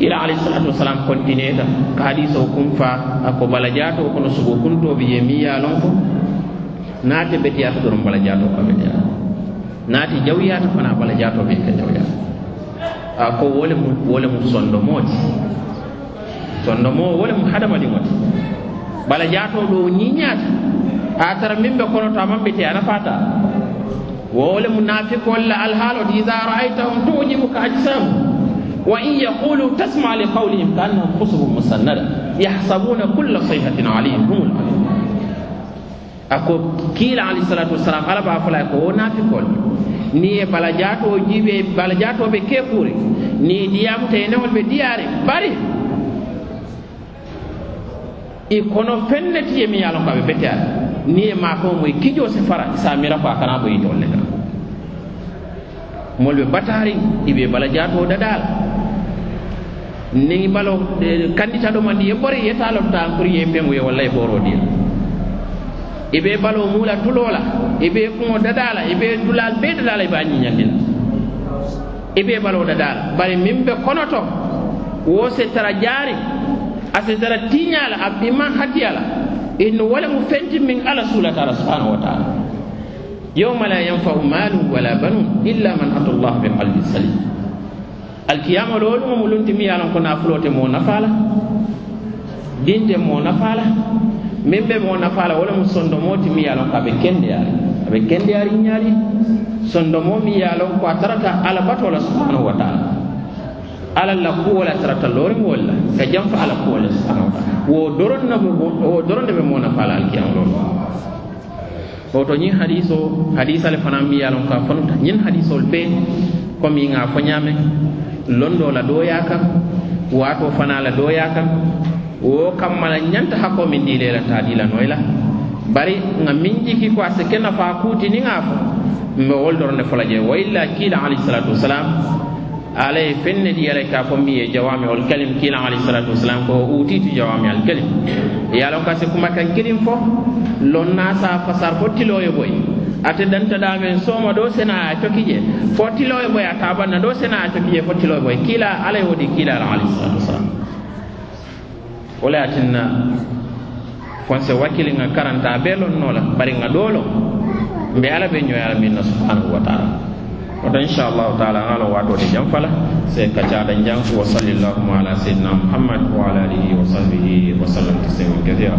kila alayhisalatu wasalam continue ta ka o kum fa ako bala jato kono sugo kuntoɓe ye mi yalon ko naate betiyata doron bala jato ka betiyata naati jawyata fana bala jatoɓe ka jawyata a ko wole mu wole mu sondomooti sondomo wole mu hadamadiŋo ti bala jato ɗo ñiñaata a tara min ɓe kono to aman bete ana fata wole mu naafikolle alhaalo ti ida ra'aytahum tujibuka ajsamu. wa in yaqulu tasma li qawlihim kaannahum khusubun musannada yahsabuna kulla sayhatin alayhim hum alayhim ako kiila alayhi salatu wassalam ala b'a fala ko wo kol ni e ye jibe bala jato be kee kuuri ni diyamuta ye newol be diare bari. I kono fenne ti ye miŋ ko a be beteyaare niŋ ye maakaŋo mu i kijoo si fara sa mira ko a kana bo yitol le kaŋ moolu batari ibe i jato balajaatoo dadaa niŋ balo eh, kandita ɗo mandi ye bori ye taa lon taa pour ye peŋo ye walla ye boro diya i be balo muu la tuloo la i be kuŋo dadaa la i be dulaal bee dadaa la i be a ñiñandi la i be baloo dadaa la bari miŋ be konoto wo se tara jaari a se tara tiiñaa la a i maŋ hatiya la inni wo lemu fenti miŋ alla suulatala subhanahu wa taala. Yawma la yanfau maalun wala banun illa man ata llah bi qalbin salim. alkiyama loolu mo mulunti mi yalan ko nafulote mo nafala. Dinte mo nafala. Min be mo nafala wala mu sondomo ti mi yalan ko aɓe kendeyari aɓe kendeyari ñaari sondomo mi yalan ko a tarata alabato la subhanahu wa taala. Ala la kuwo la tarata lorin wol la ka janfa ala kuwo la subhanahu wa taala. Wo doron na wo doron de ɓe mo nafala alkiyama loolu woto ñiŋ hadiso hadisale fanaŋ mi ye a loŋ ko a fanuta. Ñiŋ hadisolu bee komi ŋa fo ñaameŋ londo la dooyaa kam wato fana la dooyaa kam wo kammala ñanta hakko min dii ta la taa la bari nga min jiki ko a si nafa nafaa kuuti niŋ fo mbe wol doroŋ ne je wa illa kiila alayhisalatu wasalam ala ye fenne di yala ka fo mi ye jawami ol kalim kiila alayhisalatu wasalam ko utitu jawami al kalim. Yalon a loŋ ka si kumakaŋ kiliŋ fo loŋ naa fasar fo tiloo ye boyi ate dantaɗamen sooma ɗo sena a coki je fo tiloye boy a tabanna ɗo sena a coki je fo tiloye boy kiila alay woɗi kiilala alayhisalatu wasalam wala atinna fonse wakkili ŋa karanta be lonnola bari ŋa ɗoo mbe ala ɓe ñoyala min na subhanahu wa taala. Oto inchallahu taala ŋa watode jam fala se kacaada jang wa salli llahuma ala seydina muhammad wa ala alihi wa sahbihi wa sallam tasliman kathira.